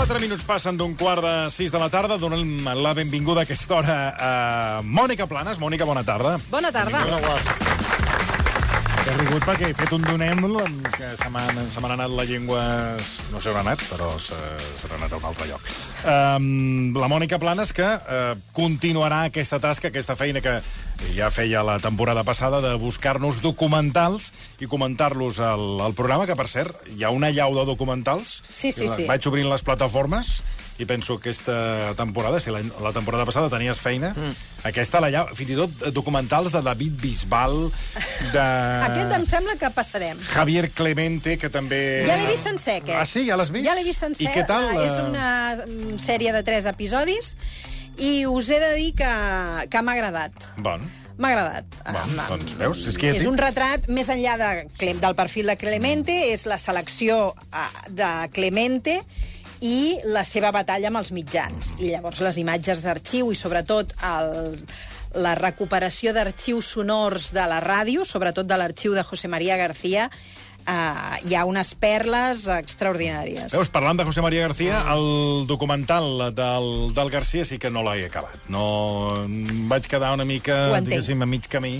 4 minuts passen d'un quart de 6 de la tarda. Donem la benvinguda a aquesta hora a Mònica Planes. Mònica, bona tarda. Bona tarda. He rigut perquè he fet un donem que se m'ha anat la llengua... No sé on ha anat, però se, se n'ha anat a un altre lloc. Um, la Mònica Planes, que uh, continuarà aquesta tasca, aquesta feina que ja feia la temporada passada de buscar-nos documentals i comentar-los al, al programa, que, per cert, hi ha una llau de documentals. Sí, sí, sí. Vaig obrint les plataformes i penso que aquesta temporada, si la, la temporada passada tenies feina, mm. aquesta la llau, fins i tot documentals de David Bisbal, de... Aquest em sembla que passarem. Javier Clemente, que també... Ja l'he vist sencer, aquest. Ah, sí? Ja l'has vist? Ja l'he vist sencer. I què tal? Ah, És eh? una mm, sèrie de tres episodis i us he de dir que, que m'ha agradat. Bon. M'ha agradat. Bon, Ah, doncs, veus? És que ja és un retrat, més enllà de, Clem- del perfil de Clemente, és la selecció ah, de Clemente i la seva batalla amb els mitjans. I llavors les imatges d'arxiu i sobretot el, la recuperació d'arxius sonors de la ràdio, sobretot de l'arxiu de José María García, eh, hi ha unes perles extraordinàries. Veus, parlant de José María García, el documental del, del García sí que no l'he acabat. No, vaig quedar una mica, diguéssim, a mig camí,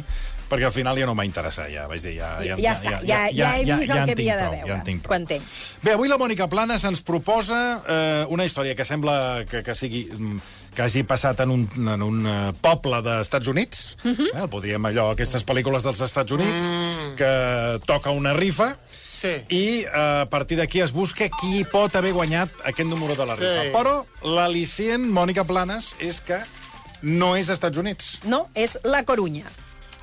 perquè al final ja no m'ha interessat, ja vaig dir, ja... Ja, ja, està, ja, ja, he vist el en que tinc havia de veure. Ja en tinc Ho prou. entenc. Bé, avui la Mònica Planes ens proposa eh, una història que sembla que, que sigui mm, que hagi passat en un, en un eh, poble dels Estats Units. Mhm. -huh. eh, el podríem allò, aquestes pel·lícules dels Estats Units, mm. que toca una rifa, Sí. i eh, a partir d'aquí es busca qui pot haver guanyat aquest número de la rifa. Sí. Però l'al·licient, Mònica Planes, és que no és Estats Units. No, és La Corunya.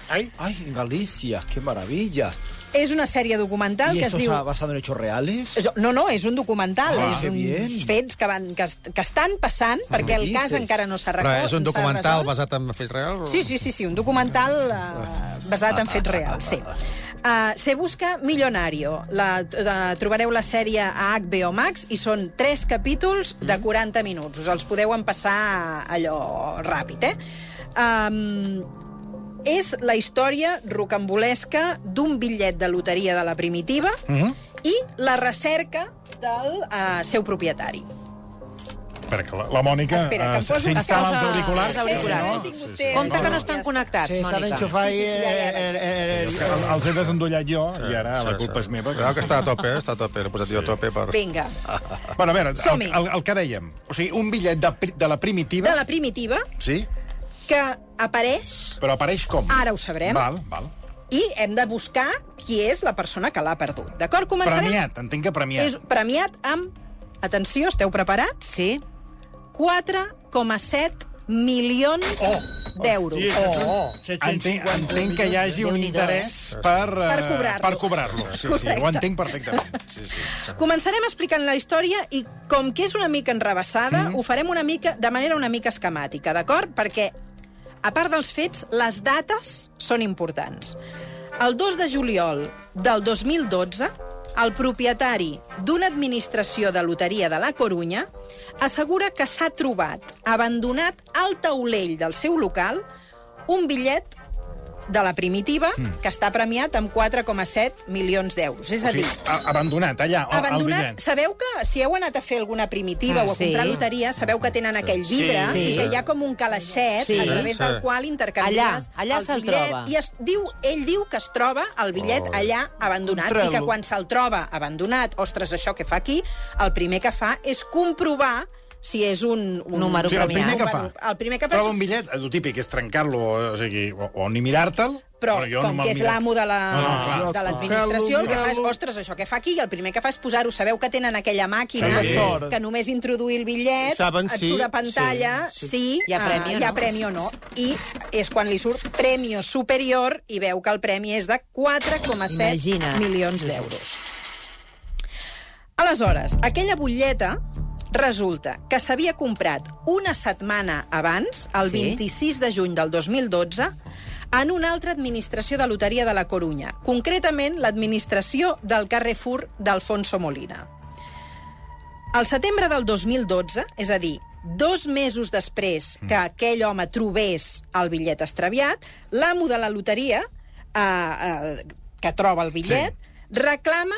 Ai, Ay, en Galicia, qué maravilla. És una sèrie documental ¿Y que es esto diu... está basado en hechos reales? No, no, és un documental, Ah, és que uns bien. fets que, van, que, que estan passant, perquè el cas encara no s'ha Però resolt. és un documental basat en fets reals? Sí, sí, sí, sí, un documental uh, basat en fets reals, sí. Uh, Se busca Millonario. La, la, trobareu la sèrie a HBO Max i són tres capítols de 40 minuts. Us els podeu empassar allò ràpid, eh? Um, és la història rocambolesca d'un bitllet de loteria de la primitiva Mm -hmm. i la recerca del uh, seu propietari. Espera, que la, la Mònica eh, s'instal·la els auriculars. els auriculars. Sí, No sí, sí. Compte que no estan connectats, Sí, s'ha Mònica. d'enxufar Sí, sí, sí, els he desendollat jo i ara la culpa és meva. Cuidado que està a tope, eh? està a tope. L'he posat jo a tope per... Vinga, Bueno, a veure, el, el, el que dèiem. O sigui, un bitllet de, de la primitiva... de la primitiva, Sí? Que apareix Però apareix com? Ara ho sabrem. Val, val. i hem de buscar qui és la persona que l'ha perdut. D'acord? Començarem. Premiat, entenc que premiat. És premiat amb, atenció, esteu preparats? Sí? 4,7 milions Oh! d'euros. oh, Entenc, entenc que hi hagi un interès per, eh, Per cobrar-lo. per cobrar-lo. Sí, sí, ho entenc perfectament. Sí, sí. Començarem explicant la història i, com que és una mica enrebaçada, mm. ho farem una mica de manera una mica esquemàtica, d'acord? Perquè, a part dels fets, les dates són importants. El 2 de juliol del 2012, el propietari d'una administració de loteria de la Corunya assegura que s'ha trobat abandonat al taulell del seu local un bitllet de la primitiva Mm. que està premiat amb 4,7 milions d'euros. És O a dir, a- abandonat, allà, al- al abandonat. bitllet. Sabeu que si heu anat a fer alguna primitiva Ah, o a sí. comprar loteria, sabeu que tenen aquell vidre Sí. i que hi ha com un calaixet Sí. a través del Sí. qual intercanvies Allà, allà el bitllet. troba. I es diu, ell diu que es troba el bitllet Oh. allà abandonat i que quan se'l troba abandonat, ostres, això que fa aquí, el primer que fa és comprovar si és un... un Número O sigui, el primer premiat. que fa, el primer que fa troba un bitllet, el típic és trencar-lo, o sigui, o, o ni mirar-te'l, Però, jo com no que és l'amo de la- No, no, l'administració, el que fa és, ostres, això que fa aquí, i el primer que fa és posar-ho. Sabeu que tenen aquella màquina Sí. que només introduir el bitllet, Saben et surt a pantalla sí, si Hi ha eh, premi o hi ha no. premi o no. I és quan li surt premi superior i veu que el premi és de 4,7 Imagina't. milions d'euros. Aleshores, aquella butlleta resulta que s'havia comprat una setmana abans, el Sí. 26 de juny del 2012, en una altra administració de loteria de la Corunya, concretament l'administració del Carrefour d'Alfonso Molina. Al setembre del 2012, és a dir, dos mesos després que aquell home trobés el bitllet extraviat, l'amo de la loteria, eh, eh, que troba el bitllet, sí. reclama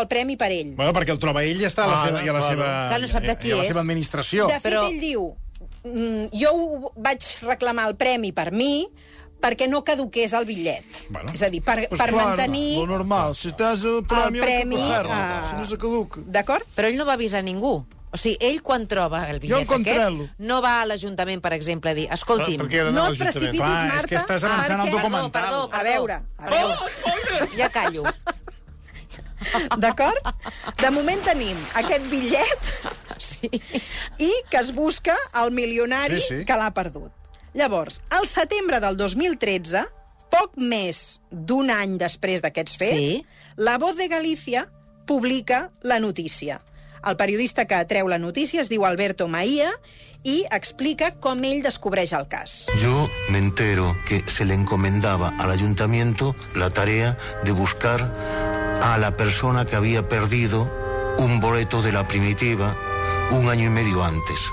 el premi per ell. Bueno, perquè el troba ell i està a la Ah, seva, i a la claro. seva, Clar, no sap de qui i a la és. seva administració. De fet, Però- ell diu, mm, jo ho vaig reclamar el premi per mi perquè no caduqués el bitllet. Bueno. És a dir, per, Pues per claro, mantenir Lo normal, si estàs el premi, el premi... ah, si no se caduca. D'acord? Però ell no va avisar ningú. O sigui, ell quan troba el bitllet encontré-lo. aquest, no va a l'Ajuntament, per exemple, a dir, escolti'm, Per d'anar No et precipitis, Clar, és Marta. que estàs avançant el perquè- documental. Perdó, perdó, A veure, a veure. Oh, ja callo. D'acord? De moment tenim aquest bitllet Sí. i que es busca el milionari Sí, sí. que l'ha perdut. Llavors, al setembre del 2013, poc més d'un any després d'aquests fets, Sí. la Voz de Galícia publica la notícia. El periodista que treu la notícia es diu Alberto Maía i explica com ell descobreix el cas. Yo me entero que se le encomendaba al ayuntamiento la tarea de buscar a la persona que había perdido un boleto de la primitiva un año y medio antes.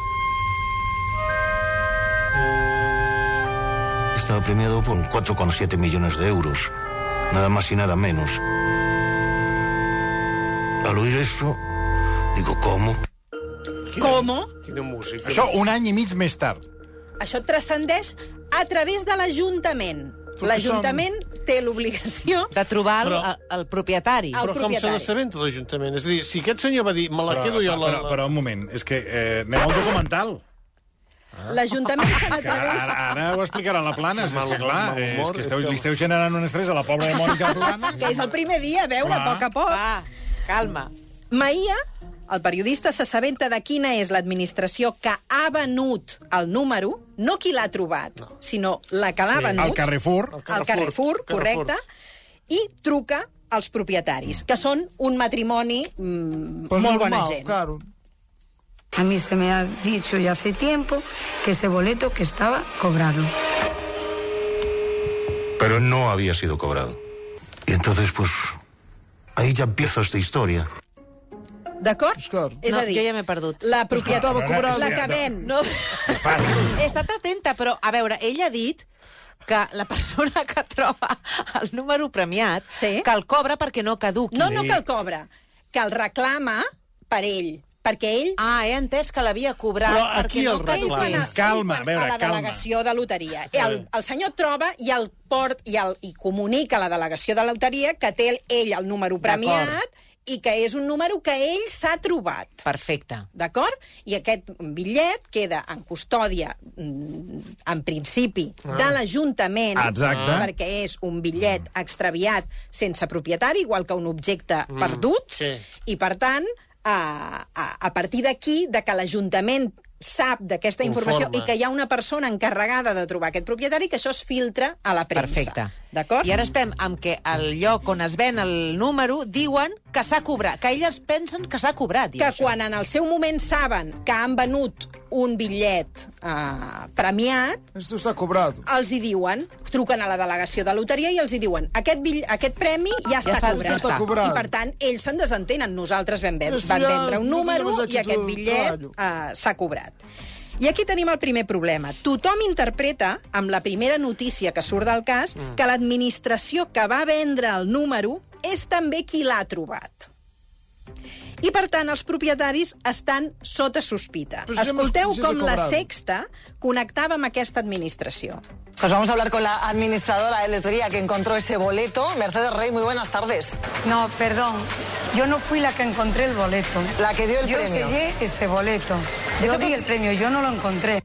Estaba premiado por 4,7 millones de euros, nada más y nada menos. Al oír eso, digo, ¿cómo? Com? Quina música. Això un any i mig més tard. Això trascendeix a través de l'Ajuntament. L'Ajuntament té l'obligació... De trobar el, Però- el, el propietari. El Però com se propietari. n'assabenta l'Ajuntament? És a dir, si aquest senyor va dir, me la Però, quedo jo... La, però, però un moment, és que eh, anem al documental. L'Ajuntament se n'atreveix... ara, ara ho explicarà la Planes. És Mal- que, clar, mal eh, humor, és que és esteu, li esteu generant un estrès a la pobra de Mònica Planes. Que és el primer dia, a veure, a poc a poc. Va, calma. Maia, el periodista, s'assabenta de quina és l'administració que ha venut el número, no qui l'ha trobat, no. sinó la que l'ha Sí. venut. Al Carrefour. al Carrefour, Carrefour. correcte, i truca als propietaris, que són un matrimoni mm, Pues molt bona normal, gent. claro. A mí se me ha dicho ya hace tiempo que ese boleto que estaba cobrado. Pero no había sido cobrado. Y entonces, pues, ahí ya empieza esta historia. D'acord? És no, a dir, jo ja m'he perdut. la propietat... cobrant. La que ven. No. He estat atenta, però, a veure, ell ha dit que la persona que troba el número premiat, Sí. que el cobra perquè no caduqui. No, no que el cobra, que el reclama per ell, perquè ell... Ah, he entès que l'havia cobrat Però perquè aquí no quan, reclama. a, Calma, a veure, a la calma. delegació de loteria. El, el senyor troba i el port i, el, i comunica a la delegació de loteria que té el- ell el número premiat i que és un número que ell s'ha trobat. Perfecte. D'acord? I aquest bitllet queda en custòdia, mm, en principi, de l'Ajuntament, Exacte. perquè és un bitllet extraviat sense propietari, igual que un objecte perdut, sí. i, per tant, a, a, a partir d'aquí, de que l'Ajuntament sap d'aquesta informació Informa. i que hi ha una persona encarregada de trobar aquest propietari, que això es filtra a la premsa. Perfecte. D'acord? I ara estem amb que al lloc on es ven el número diuen que s'ha cobrat, que elles pensen que s'ha cobrat. que això. quan en el seu moment saben que han venut un bitllet eh, premiat, Esto está cobrado. els hi diuen, truquen a la delegació de loteria i els hi diuen aquest, bill, aquest premi ja, Ja està, s'ha- cobrat. està cobrat. I, per tant, ells se'n desentenen. Nosaltres vam, ven ja vendre un número i aquest el bitllet uh, s'ha cobrat. I aquí tenim el primer problema. Tothom interpreta, amb la primera notícia que surt del cas, mm. que l'administració que va vendre el número és també qui l'ha trobat. I, per tant, els propietaris estan sota sospita. Però si Escolteu si com la. Sexta connectava amb aquesta administració. Pues vamos a hablar con la administradora de lotería que encontró ese boleto. Mercedes Rey, muy buenas tardes. No, perdón, yo no fui la que encontré el boleto. La que dio el yo premio. sellé ese boleto. Yo Eso di que- el premio, yo no lo encontré.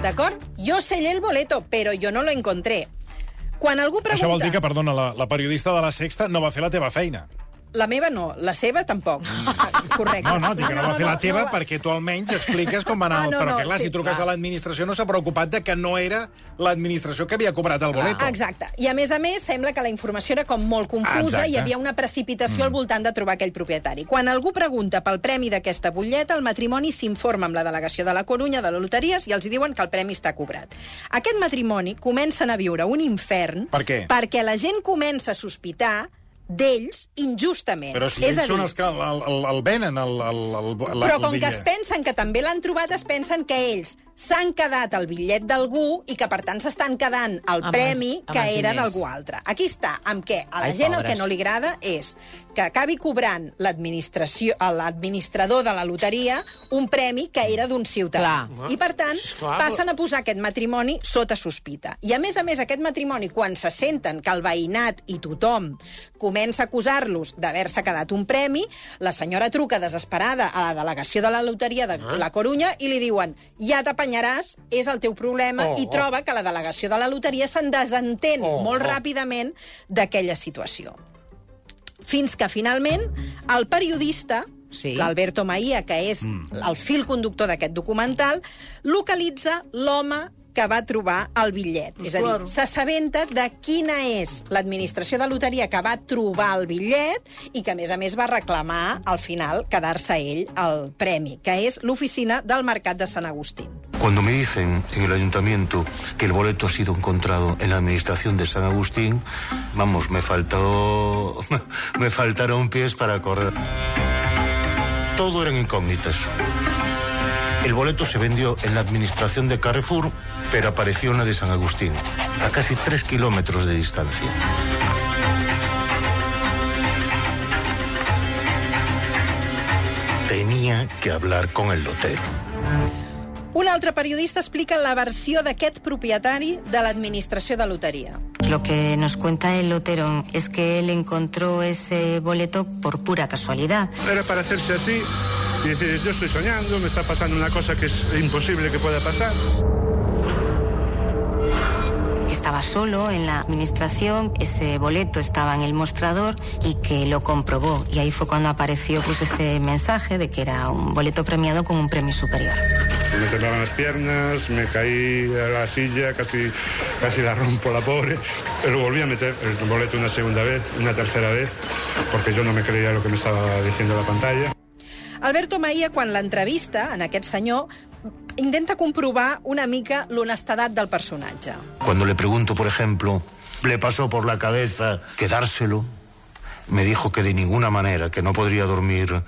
D'acord? Jo sellé el boleto, però jo no lo encontré. Quan algú pregunta... Això vol dir que, perdona, la, la periodista de la Sexta no va fer la teva feina. La meva no, la seva tampoc. Ah, Correcte. No, no, dic que no, va fer la teva perquè tu almenys expliques com va anar... Ah, no, però no, que, clar, sí, si truques clar. a l'administració no s'ha preocupat de que no era l'administració que havia cobrat el boleto. Ah, exacte. I a més a més, sembla que la informació era com molt confusa Exacte. i hi havia una precipitació mm. al voltant de trobar aquell propietari. Quan algú pregunta pel premi d'aquesta butlleta, el matrimoni s'informa amb la delegació de la Corunya, de les loteries, i els diuen que el premi està cobrat. Aquest matrimoni comencen a viure un infern Per què? perquè la gent comença a sospitar d'ells injustament. Però si És ells dir, són els que el, el, el venen, el, el, el, el, Però com el que es pensen que també l'han trobat, es pensen que ells s'han quedat el bitllet d'algú i que, per tant, s'estan quedant el Amb premi els- amb que era d'algú altre. Aquí està, amb què a la Ai, gent el pobres. que no li agrada és que acabi cobrant l'administració, a l'administrador de la loteria un premi que era d'un ciutadà. Clar. I, per tant, Clar, passen a posar aquest matrimoni sota sospita. I, a més a més, aquest matrimoni, quan se senten que el veïnat i tothom comença a acusar-los d'haver-se quedat un premi, la senyora truca desesperada a la delegació de la loteria de Ah. la Corunya i li diuen ja t'apanyaràs, és el teu problema, Oh, i oh. troba que la delegació de la loteria se'n desentén Oh, molt oh. ràpidament d'aquella situació. Fins que, finalment, el periodista, Sí. l'Alberto Maia, que és el fil conductor d'aquest documental, localitza l'home que va trobar el bitllet. és a dir, claro. s'assabenta de quina és l'administració de loteria que va trobar el bitllet i que, a més a més, va reclamar, al final, quedar-se ell el premi, que és l'oficina del Mercat de Sant Agustín. Cuando me dicen en el ayuntamiento que el boleto ha sido encontrado en la administración de San Agustín, vamos, me faltó. me faltaron pies para correr. Todo eran incógnitas. El boleto se vendió en la administración de Carrefour, pero apareció en la de San Agustín, a casi tres kilómetros de distancia. Tenía que hablar con el lotero. Un altre periodista explica la versió d'aquest propietari de l'administració de loteria. Lo que nos cuenta el lotero es que él encontró ese boleto por pura casualidad. Era para hacerse así y decir, yo estoy soñando, me está pasando una cosa que es imposible que pueda pasar. Estaba solo en la administración, ese boleto estaba en el mostrador y que lo comprobó. Y ahí fue cuando apareció pues ese mensaje de que era un boleto premiado con un premio superior. Me temblaban las piernas, me caí a la silla, casi, casi la rompo la pobre, pero volví a meter el boleto una segunda vez, una tercera vez, porque yo no me creía lo que me estaba diciendo la pantalla. Alberto Maia, quan l'entrevista en aquest senyor, intenta comprovar una mica l'honestedat del personatge. Cuando le pregunto, por ejemplo, ¿le pasó por la cabeza quedárselo? Me dijo que de ninguna manera, que no podría dormir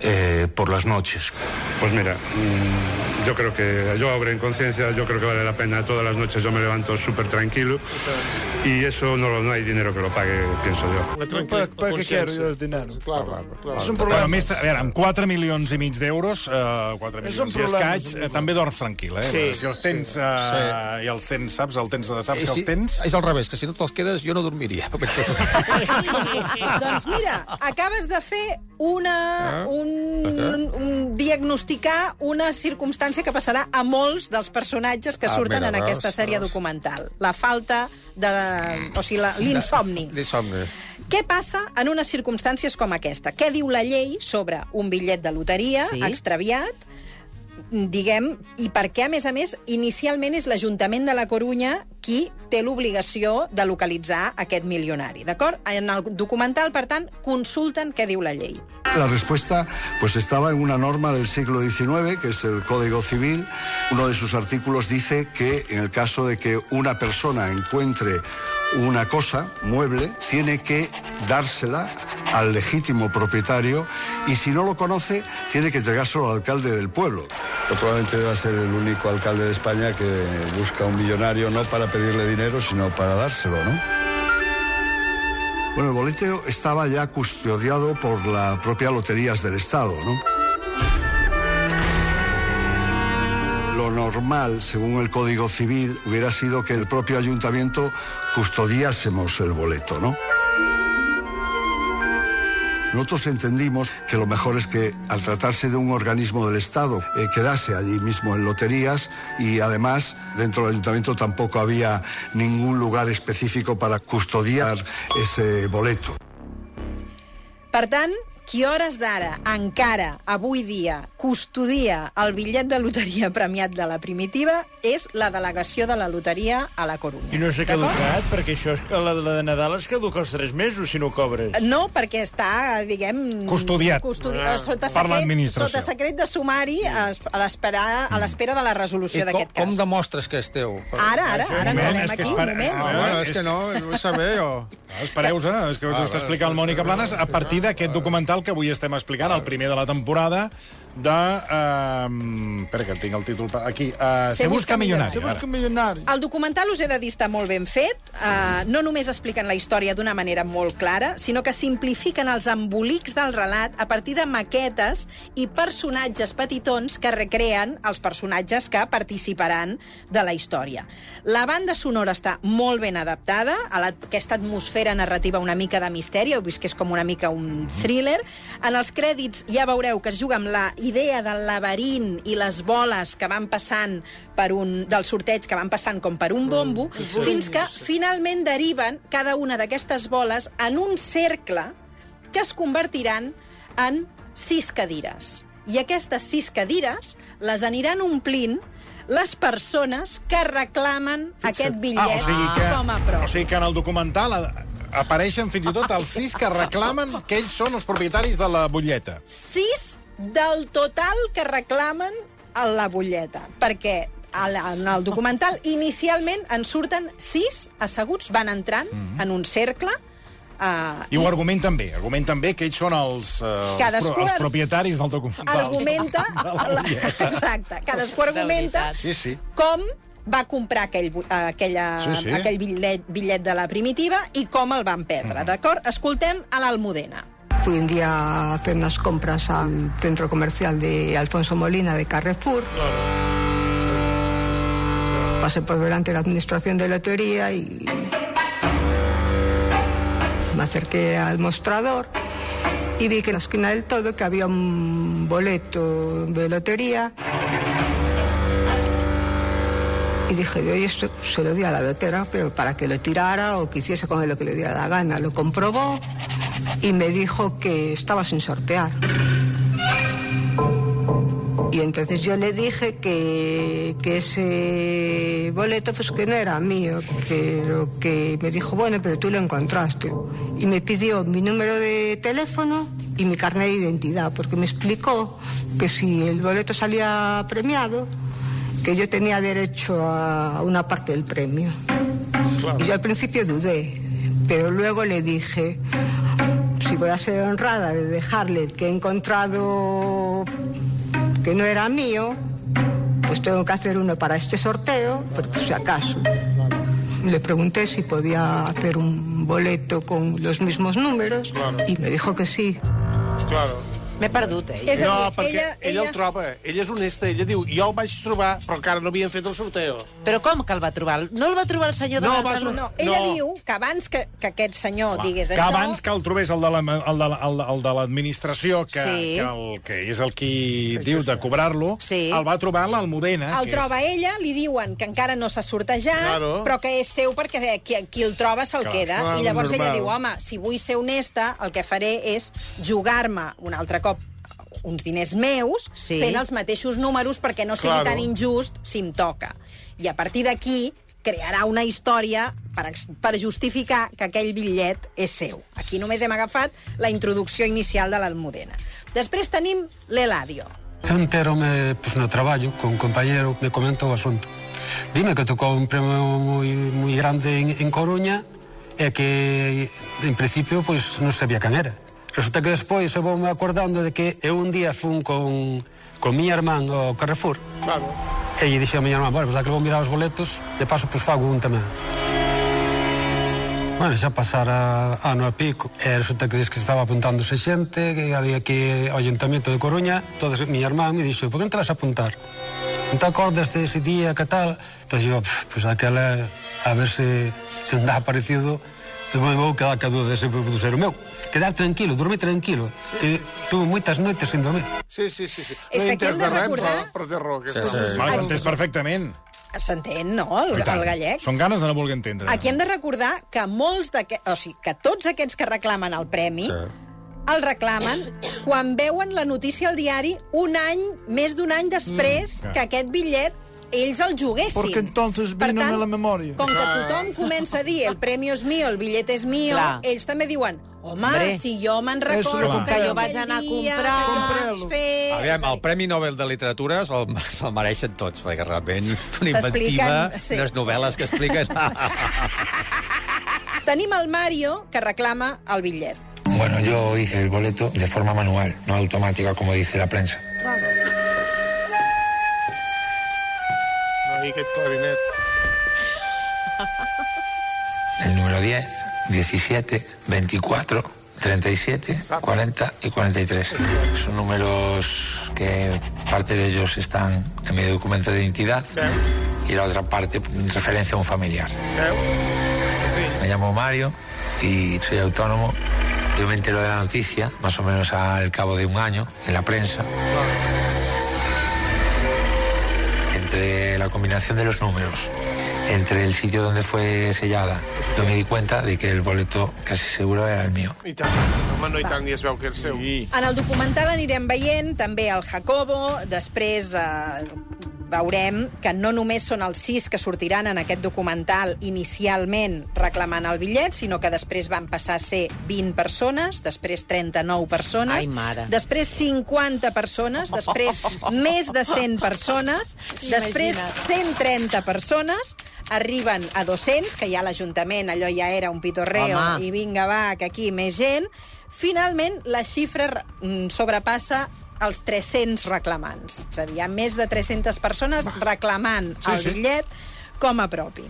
eh, por las noches. Pues mira, mm, yo creo que, yo ahora en conciencia, yo creo que vale la pena. Todas las noches yo me levanto súper tranquilo y eso no, lo- no hay dinero que lo pague, pienso yo. La tranquil- ¿Para, para la qué quiero yo el dinero? Claro, claro. És un Però, a problema. més, a veure, amb 4 milions i mig d'euros, eh, 4 És un milions i escaig, eh, també dorms tranquil, eh? Sí, si els tens, eh, i els tens, saps? El tens, saps que si, els tens? És al revés, que si no te'ls quedes jo no dormiria. Doncs mira, acabes de fer una, Ah, un, un, un diagnosticar una circumstància que passarà a molts dels personatges que Ah, surten mira, en aquesta veus, sèrie veus. documental. La falta de... O sigui, l'insomni. L'insomni. Què passa en unes circumstàncies com aquesta? Què diu la llei sobre un bitllet de loteria Sí. extraviat, diguem, i per què, a més a més, inicialment és l'Ajuntament de la Corunya qui té l'obligació de localitzar aquest milionari, d'acord? En el documental, per tant, consulten què diu la llei. La respuesta pues estaba en una norma del siglo XIX, que es el Código Civil. Uno de sus artículos dice que en el caso de que una persona encuentre una cosa mueble, tiene que dársela al legítimo propietario y si no lo conoce, tiene que entregárselo al alcalde del pueblo. Probablemente deba ser el único alcalde de España que busca un millonario no para pedirle dinero, sino para dárselo, ¿no? Bueno, el boleto estaba ya custodiado por la propia Loterías del Estado, ¿no? Normal, según el Código Civil, hubiera sido que el propio ayuntamiento custodiásemos el boleto, ¿no? Nosotros entendimos que lo mejor es que, al tratarse de un organismo del Estado, eh, quedase allí mismo en loterías y además dentro del ayuntamiento tampoco había ningún lugar específico para custodiar ese boleto. Per qui hores d'ara, encara, avui dia, custodia el bitllet de loteria premiat de la primitiva és la delegació de la loteria a la Corunya. I no s'ha caducat, perquè això és que la de la de Nadal es caduca els 3 mesos si no cobres. No, perquè està, diguem... Custodiat. Custodi Ah. sota, Per l'administració. sota secret de sumari a es- a l'espera a l'espera de la resolució com, d'aquest com cas. demostres que és teu? Ara, ara, ara moment, que aquí, un moment. Ah, Ah, bueno, és que- no, no ho saber jo. Ah, Espereu-se, és que us ho està explicant el Mònica Planes. A partir d'aquest documental documental que avui estem explicant, el primer de la temporada, de... Uh, espera, que tinc el títol per- aquí. Uh, Se Se busca busca milionari. ara. Busca milionari. El documental, us he de dir, està molt ben fet. Uh, no només expliquen la història d'una manera molt clara, sinó que simplifiquen els embolics del relat a partir de maquetes i personatges petitons que recreen els personatges que participaran de la història. La banda sonora està molt ben adaptada a la, aquesta atmosfera narrativa una mica de misteri, heu vist que és com una mica un thriller. En els crèdits ja veureu que es juga amb la idea del laberint i les boles que van passant per un, del sorteig que van passant com per un bombo, fins que finalment deriven cada una d'aquestes boles en un cercle que es convertiran en sis cadires. I aquestes sis cadires les aniran omplint les persones que reclamen aquest bitllet Ah, o sigui que, com a prova. o sigui que en el documental a- apareixen fins i tot els sis que reclamen que ells són els propietaris de la butlleta. sis del total que reclamen a la butlleta, perquè en el documental inicialment en surten sis asseguts, van entrant Mhm. en un cercle uh, I ho argumenten bé. Argumenten bé que ells són els, uh, els, pro, els ar- propietaris del documental. argumenta... De la exacte, cadascú argumenta Sí, sí. com va comprar aquell, aquella, Sí, sí. aquell bitllet, bitllet de la primitiva i com el van perdre, d'acord? Escoltem a l'Almudena. Fui un día a hacer unas compras al centro comercial de Alfonso Molina de Carrefour. Pasé por delante de la administración de lotería y me acerqué al mostrador y vi que en la esquina del todo que había un boleto de lotería y dije, yo esto se lo di a la lotera, pero para que lo tirara o que hiciese con él lo que le diera la gana. Lo comprobó y me dijo que estaba sin sortear. Y entonces yo le dije que, que ese boleto pues que no era mío, pero que me dijo, bueno, pero tú lo encontraste. Y me pidió mi número de teléfono y mi carnet de identidad, porque me explicó que si el boleto salía premiado, que yo tenía derecho a una parte del premio. Y yo al principio dudé, pero luego le dije, si voy a ser honrada de dejarle que he encontrado que no era mío, pues tengo que hacer uno para este sorteo, por si acaso. Le pregunté si podía hacer un boleto con los mismos números y me dijo que sí. Claro. M'he perdut, eh? És no, dir, perquè ella- ella, ella ella- el troba. Ella és honesta. Ella diu, jo el vaig trobar, però encara no havien fet el sorteo. Però com que el va trobar? No el va trobar el senyor de No, l'altre... va trobar- No, ella No. diu que abans que, que aquest senyor digués que això... abans que el trobés el de la- el de la- de de l'administració, que, Sí. que, el, que és el qui diu de cobrar-lo, Sí. el va trobar l'Almudena. El que- troba ella, li diuen que encara no s'ha sortejat, Claro. però que és seu perquè qui, qui el troba se'l queda. clar, I llavors normal. ella diu, home, si vull ser honesta, el que faré és jugar-me un altre cop uns diners meus, Sí. fent els mateixos números perquè no sigui Claro. tan injust si em toca. I a partir d'aquí crearà una història per, per justificar que aquell bitllet és seu. Aquí només hem agafat la introducció inicial de l'Almudena. Després tenim l'Eladio. Eu enterome pues, no traballo con un compañero me comentou o asunto. Dime que tocou un premio moi, moi grande en, en Coruña e que en principio pois non sabía quen era. Resulta que despois eu vou me acordando de que eu un día fun con, con miña irmán ao Carrefour. Claro. E lle dixe a miña irmán, bueno, pois pues, que vou mirar os boletos, de paso, pues, fago un tamén. Bueno, xa pasara ano a pico E resulta que diz que estaba apuntándose xente Que había aquí ao Ayuntamiento de Coruña Entonces mi irmán me dixo Por que non te vas a apuntar? Non te acordas ese día que tal? Entón eu, pues aquela A ver se, se non dá parecido de moi vou quedar que a dúda de ser, de ser o meu quedar tranquilo, dormir tranquilo que tuve moitas noites sin dormir Sí, sí, sí. sí. És no que aquí hem de recordar- però, però té raó. Que Sí, sí, sí. M'has entès perfectament. S'entén, no, el, el gallec? Són ganes de no voler entendre. Aquí hem de recordar que molts d'aquests, o sigui, que tots aquests que reclamen el premi, el reclamen quan veuen la notícia al diari un any, més d'un any després Mm, que aquest bitllet ells el juguessin. Porque entonces Per vino tant, a la memoria. Com que tothom comença a dir el premi és mío, el bitllet és mío, Clar. ells també diuen home, Hombre, si jo me'n recordo que, que jo vaig anar a comprar. vaig fer... Aviam, el Premi Nobel de Literatura se'l se mereixen tots, perquè realment una inventiva, sí. unes novel·les que expliquen... Tenim el Mario, que reclama el bitllet. Bueno, yo hice el boleto de forma manual, no automática como dice la prensa. No, i aquest clarinet. El número 10, 17, 24, 37, 40 y 43. Son números que parte de ellos están en mi documento de identidad y la otra parte en referencia a un familiar. Me llamo Mario y soy autónomo. Yo me entero de la noticia, más o menos al cabo de un año, en la prensa. Entre la combinación de los números, entre el sitio donde fue sellada, yo me di cuenta de que el boleto casi seguro era el mío. I tant. Home, no, i tant, i es veu que és seu. En el documental anirem veient també el Jacobo, després eh, veurem que no només són els sis que sortiran en aquest documental inicialment reclamant el bitllet, sinó que després van passar a ser 20 persones, després 39 persones, Ai, mare. després 50 persones, després més de 100 persones, després 130 persones, arriben a 200, que ja l'Ajuntament allò ja era un pitorreo, Home. i vinga, va, que aquí més gent. Finalment, la xifra mm, sobrepassa els 300 reclamants. És a dir, hi ha més de 300 persones reclamant Sí, el sí. bitllet com a propi.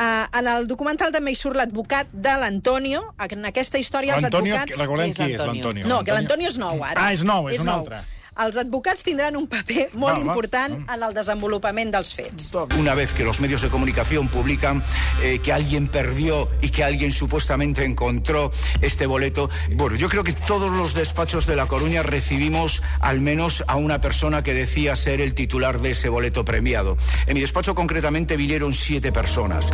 Uh, en el documental també hi surt l'advocat de l'Antonio. En aquesta història els L'Antonio, advocats... recordem qui és l'Antonio. No, que l'Antonio és nou, ara. Ah, és nou, és un altre. Els advocats tindran un paper molt va. important en el desenvolupament dels fets. Una vez que los medios de comunicación publican eh, que alguien perdió y que alguien supuestamente encontró este boleto, bueno, yo creo que todos los despachos de La Coruña recibimos al menos a una persona que decía ser el titular de ese boleto premiado. En mi despacho concretamente vinieron siete personas.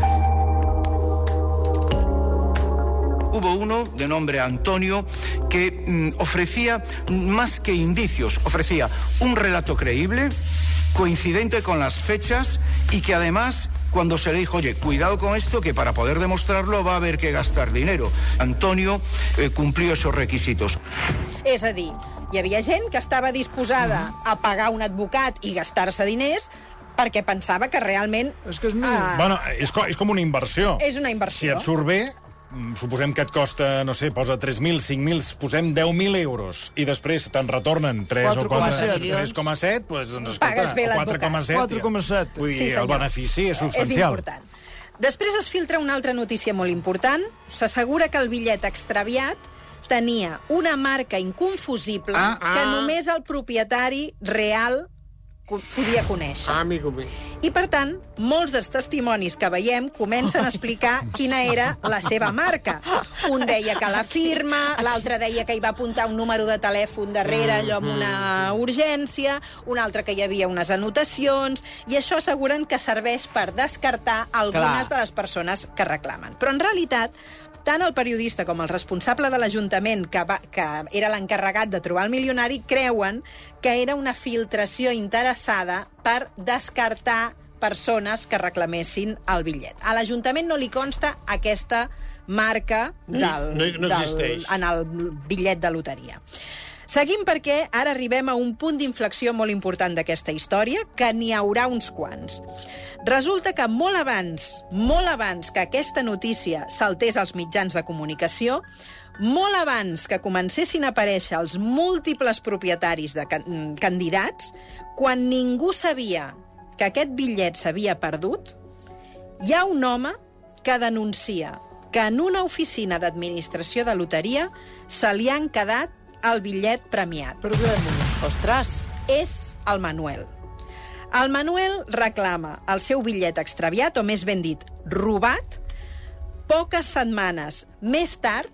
Hubo uno de nombre Antonio que mm, ofrecía más que indicios, ofrecía un relato creíble, coincidente con las fechas y que además cuando se le dijo, oye, cuidado con esto, que para poder demostrarlo va a haber que gastar dinero. Antonio eh, cumplió esos requisitos. És a dir, hi havia gent que estava disposada a pagar un advocat i gastar-se diners perquè pensava que realment... És que és ah, Bueno, és, co és com una inversió. És una Si inversió. et surt bé, suposem que et costa, no sé, posa 3.000, 5.000, posem 10.000 euros, i després te'n retornen 3 o 4, 4,7. 3,7, doncs, escolta, Pagues bé o l'advocat. 4,7. 4,7. Vull dir, Sí, el benefici és És substancial. important. Després es filtra una altra notícia molt important. S'assegura que el bitllet extraviat tenia una marca inconfusible Ah, que ah. només el propietari real podia conèixer. Ah, amigo meu. I, per tant, molts dels testimonis que veiem comencen a explicar quina era la seva marca. Un deia que la firma, l'altre deia que hi va apuntar un número de telèfon darrere, allò amb una urgència, un altre que hi havia unes anotacions, i això asseguren que serveix per descartar algunes Clar. de les persones que reclamen. Però, en realitat, tant el periodista com el responsable de l'Ajuntament, que, va, que era l'encarregat de trobar el milionari, creuen que era una filtració interessada per descartar persones que reclamessin el bitllet. A l'Ajuntament no li consta aquesta marca del, No- no del, existeix. en el bitllet de loteria. Seguim perquè ara arribem a un punt d'inflexió molt important d'aquesta història, que n'hi haurà uns quants. Resulta que molt abans, molt abans que aquesta notícia saltés als mitjans de comunicació, molt abans que comencessin a aparèixer els múltiples propietaris de can candidats, quan ningú sabia que aquest bitllet s'havia perdut, hi ha un home que denuncia que en una oficina d'administració de loteria se li han quedat el bitllet premiat. Ostres! És el Manuel. El Manuel reclama el seu bitllet extraviat, o més ben dit, robat, poques setmanes més tard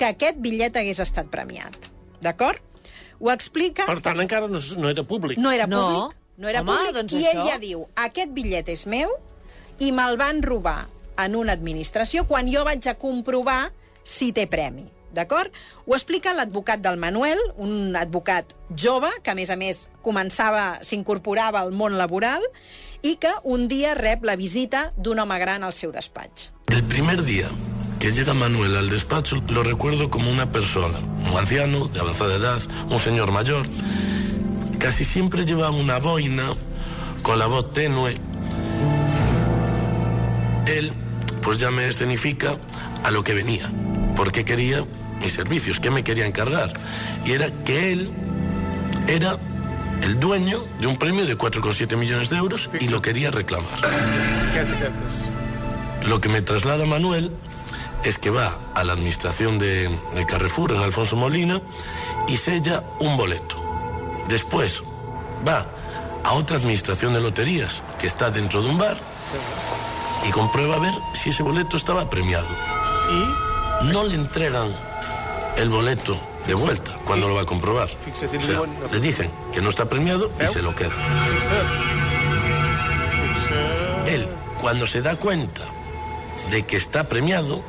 que aquest bitllet hagués estat premiat. D'acord? Ho explica... Per tant, encara no, no era públic. No era No. públic. No era Home, públic. doncs I això. ell ja diu, aquest bitllet és meu i me'l van robar en una administració quan jo vaig a comprovar si té premi. D'acord? Ho explica l'advocat del Manuel, un advocat jove, que a més a més començava, s'incorporava al món laboral, i que un dia rep la visita d'un home gran al seu despatx. El primer día que llega Manuel al despacho lo recuerdo como una persona, un anciano de avanzada edad, un señor mayor. Casi siempre lleva una boina con la voz tenue. Él pues ya me escenifica a lo que venía, porque quería mis servicios, qué me quería encargar. Y era que él era el dueño de un premio de 4,7 millones de euros y lo quería reclamar. Lo que me traslada Manuel es que va a la administración de, de Carrefour en Alfonso Molina y sella un boleto. Después va a otra administración de loterías que está dentro de un bar y comprueba a ver si ese boleto estaba premiado. ¿Y? No le entregan el boleto de vuelta cuando lo va a comprobar. O sea, le dicen que no está premiado y se lo queda. Él, cuando se da cuenta de que está premiado,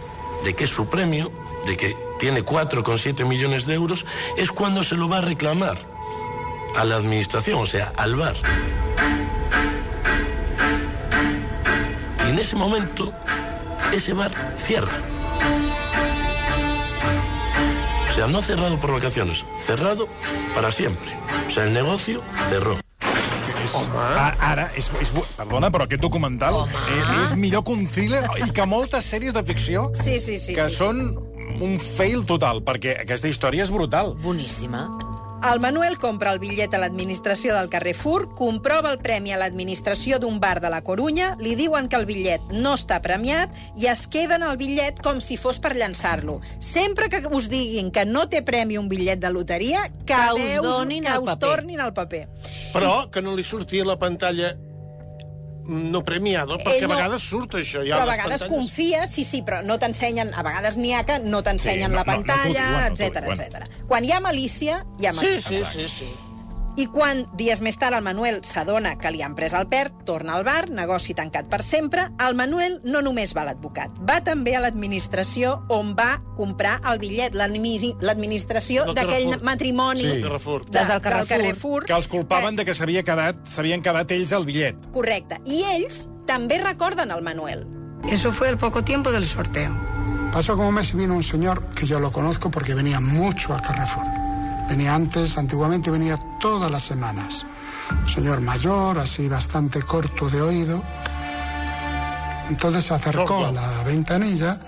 de que es su premio, de que tiene 4,7 millones de euros, es cuando se lo va a reclamar a la administración, o sea, al bar. Y en ese momento, ese bar cierra. O sea, no cerrado por vacaciones, cerrado para siempre. O sea, el negocio cerró. Ara, ara és, és, perdona, però aquest documental és, és millor que un thriller i que moltes sèries de ficció Sí, sí, sí. que sí, són un fail total, perquè aquesta història és brutal. Boníssima. El Manuel compra el bitllet a l'administració del Carrefour, comprova el premi a l'administració d'un bar de la Corunya, li diuen que el bitllet no està premiat i es queden el bitllet com si fos per llançar-lo. Sempre que us diguin que no té premi un bitllet de loteria, que, Que us deus- donin que el us paper. tornin el paper. Però que no li surti a la pantalla no premiado, perquè Ell a no- vegades surt això. Ja però a vegades pantalles. confia, sí, sí, però no t'ensenyen, a vegades n'hi ha que no t'ensenyen Sí, no- la no- no pantalla, diuen, no t'ho etc etc. Quan hi ha malícia, hi ha Sí, malícia. sí, sí, sí. I quan, dies més tard, el Manuel s'adona que li han pres el perd, torna al bar, negoci tancat per sempre, el Manuel no només va a l'advocat, va també a l'administració on va comprar el bitllet, l'admi- l'administració Del d'aquell Carrefour. matrimoni Sí. de, Carrefour. de, del Carrefour. Que els culpaven de que s'havia quedat, s'havien quedat ells el bitllet. Correcte. I ells també recorden el Manuel. Eso fue al poco tiempo del sorteo. Pasó como un mes y vino un señor que yo lo conozco porque venía mucho al Carrefour. Venía antes, antiguamente venía todas las semanas. Un señor mayor, así bastante corto de oído. Entonces se acercó a la ventanilla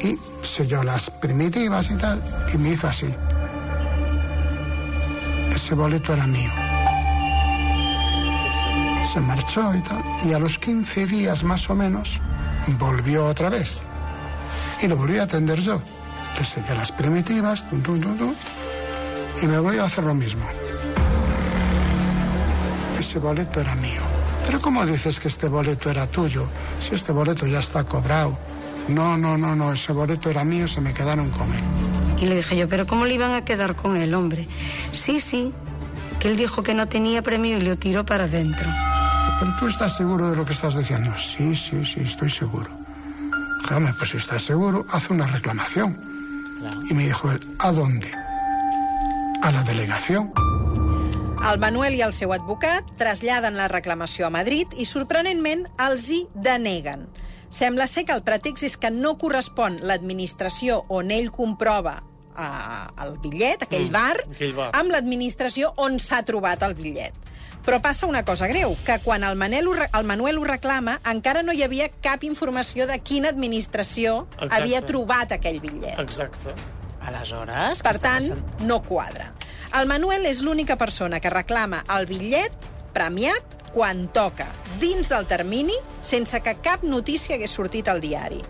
y selló las primitivas y tal, y me hizo así. Ese boleto era mío. Se marchó y tal, y a los 15 días más o menos volvió otra vez. Y lo volví a atender yo. Le sellé las primitivas, tum, tum, tum, y me volvió a hacer lo mismo. Ese boleto era mío. Pero ¿cómo dices que este boleto era tuyo? Si este boleto ya está cobrado. No, no, no, no, ese boleto era mío, se me quedaron con él. Y le dije yo, ¿pero cómo le iban a quedar con el hombre? Sí, sí, que él dijo que no tenía premio y lo tiró para adentro. ¿Pero tú estás seguro de lo que estás diciendo? Sí, sí, sí, estoy seguro. "Hombre, pues si estás seguro, haz una reclamación. Y me dijo él, ¿a dónde? A la delegación. El Manuel i el seu advocat traslladen la reclamació a Madrid i, sorprenentment, els hi deneguen. Sembla ser que el pretext és que no correspon l'administració on ell comprova eh, el bitllet, aquell Mm, bar, aquell bar. amb l'administració on s'ha trobat el bitllet. Però passa una cosa greu, que quan el, Manel ho, el Manuel ho reclama, encara no hi havia cap informació de quina administració Exacte. havia trobat aquell bitllet. Exacte. Aleshores... Per tant, no quadra. El Manuel és l'única persona que reclama el bitllet premiat quan toca, dins del termini, sense que cap notícia hagués sortit al diari.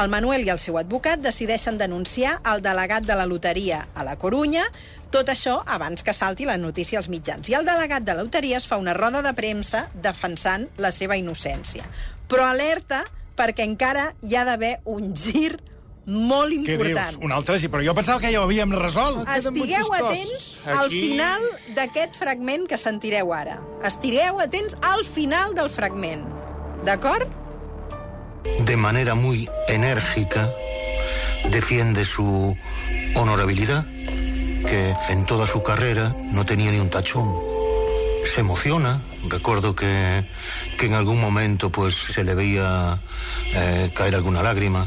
El Manuel i el seu advocat decideixen denunciar el delegat de la loteria a la Corunya, tot això abans que salti la notícia als mitjans. I el delegat de la loteria es fa una roda de premsa defensant la seva innocència. Però alerta perquè encara hi ha d'haver un gir molt Què important. dius? Un altre sí, però jo pensava que ja ho havíem resolt. Estigueu atents al final d'aquest fragment que sentireu ara. Estigueu atents al final del fragment. D'acord? de manera muy enérgica defiende su honorabilidad, que en toda su carrera no tenía ni un tachón. Se emociona, recuerdo que, que en algún momento pues se le veía eh, caer alguna lágrima,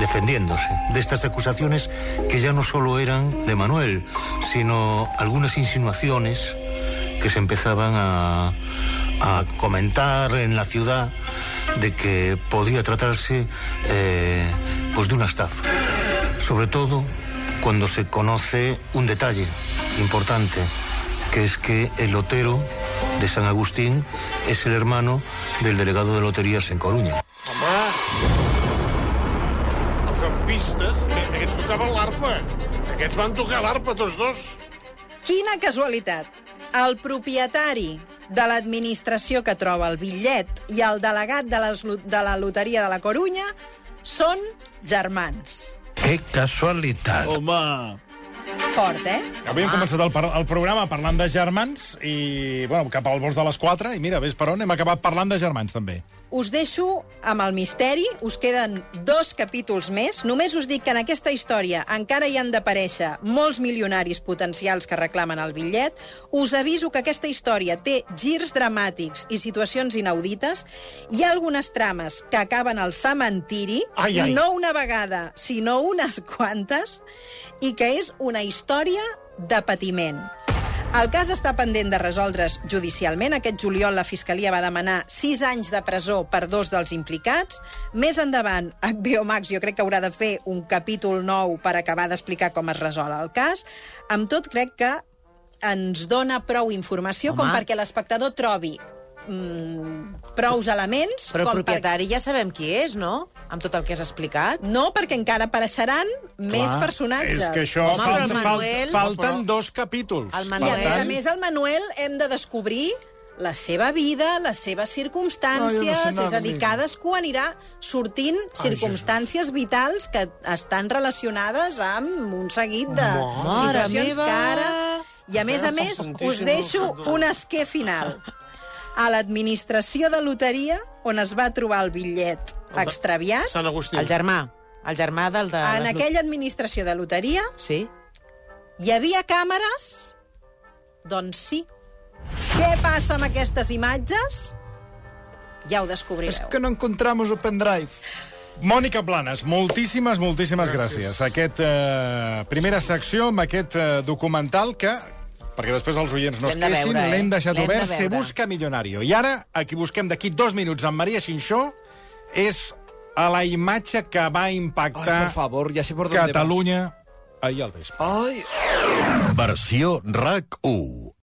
defendiéndose de estas acusaciones que ya no solo eran de Manuel, sino algunas insinuaciones que se empezaban a, comentar en la ciudad de que podía tratarse eh, pues de una estafa. sobre todo cuando se conoce un detalle importante, que es que el lotero de San Agustín es el hermano del delegado de loterías en Coruña. Aquests tocaven l'arpa. Aquests van tocar l'arpa, tots dos. Quina casualitat. El propietari de l'administració que troba el bitllet i el delegat de, les, de la loteria de la Corunya són germans. Que casualitat. Home... Fort, eh? Havíem començat el, el programa parlant de germans i, bueno, cap al bosc de les 4, i mira, ves per on, hem acabat parlant de germans, també. Us deixo amb el misteri, us queden dos capítols més. Només us dic que en aquesta història encara hi han d'aparèixer molts milionaris potencials que reclamen el bitllet. Us aviso que aquesta història té girs dramàtics i situacions inaudites. Hi ha algunes trames que acaben al cementiri, Ai, ai. i no una vegada, sinó unes quantes, i que és una història de patiment. El cas està pendent de resoldre's judicialment. Aquest juliol la Fiscalia va demanar 6 anys de presó per dos dels implicats. Més endavant, HBO Max jo crec que haurà de fer un capítol nou per acabar d'explicar com es resol el cas. Amb tot, crec que ens dona prou informació Home. com perquè l'espectador trobi mm, prous elements... Però el com propietari ja sabem qui és, no? Amb tot el que has explicat. No, perquè encara apareixeran més personatges. És que això, Home, falta, el falta, Manuel- falten però- dos capítols. El I Manuel- a més a més, el Manuel hem de descobrir la seva vida, les seves circumstàncies, No, no sé és a dir, cadascú anirà sortint circumstàncies vitals que estan relacionades amb un seguit de Mare situacions meva! que ara... I a més a més, us deixo un esquer final. A l'administració de loteria, on es va trobar el bitllet extraviat, Sant Agustí. El germà. El germà del de... en les aquella administració de loteria, Sí? hi havia càmeres? Doncs sí. Què passa amb aquestes imatges? Ja ho descobrireu. que no encontramos o pendrive. Mònica Planes, moltíssimes, moltíssimes gràcies. gràcies. Aquest, eh, primera secció amb aquest eh, documental que, perquè després els oients no es L'hem de queixin, veure, eh? l'hem deixat L'hem de obert, Se busca millonario. I ara, aquí busquem d'aquí dos minuts amb Maria Xinxó, és a la imatge que va impactar Ay, por favor, ya sé por Catalunya ahir al vespre. Ay, Versió RAC 1.